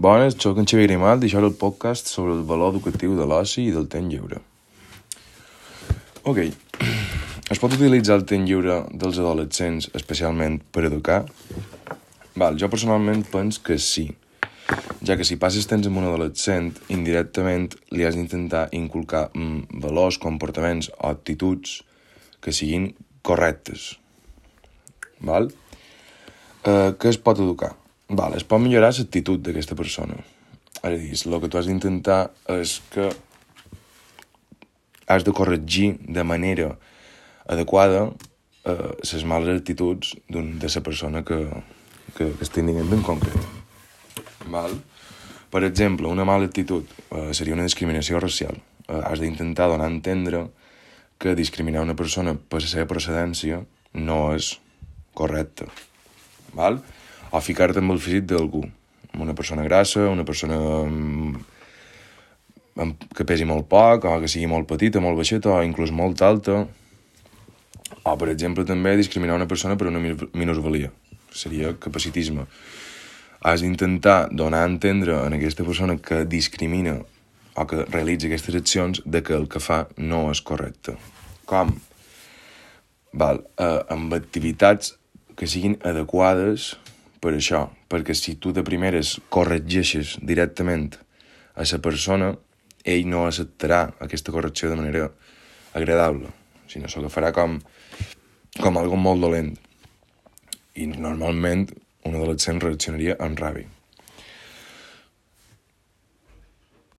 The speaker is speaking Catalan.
Bones, sóc en Xavier Grimal i això és el podcast sobre el valor educatiu de l'oci i del temps lliure. Ok, es pot utilitzar el temps lliure dels adolescents especialment per educar? Val, jo personalment penso que sí, ja que si passes temps amb un adolescent, indirectament li has d'intentar inculcar mm, valors, comportaments o actituds que siguin correctes. Val? Eh, què es pot educar? Val, es pot millorar l'actitud d'aquesta persona. És a dir, el que tu has d'intentar és que has de corregir de manera adequada eh, les males actituds de la persona que, que, que estic dient en concret. Val? Per exemple, una mala actitud eh, seria una discriminació racial. Eh, has d'intentar donar a entendre que discriminar una persona per la seva procedència no és correcte. Val? O ficar-te amb el físic d'algú, amb una persona grassa, una persona que pesi molt poc, o que sigui molt petita, molt baixeta, o inclús molt alta, o, per exemple, també discriminar una persona per una minusvalia. Seria capacitisme. Has d'intentar donar a entendre a aquesta persona que discrimina o que realitza aquestes accions de que el que fa no és correcte. Com? Val, eh, amb activitats que siguin adequades per això, perquè si tu de primeres corregeixes directament a la persona, ell no acceptarà aquesta correcció de manera agradable, sinó que farà com, com algo molt dolent. I normalment un adolescent reaccionaria amb ràbia.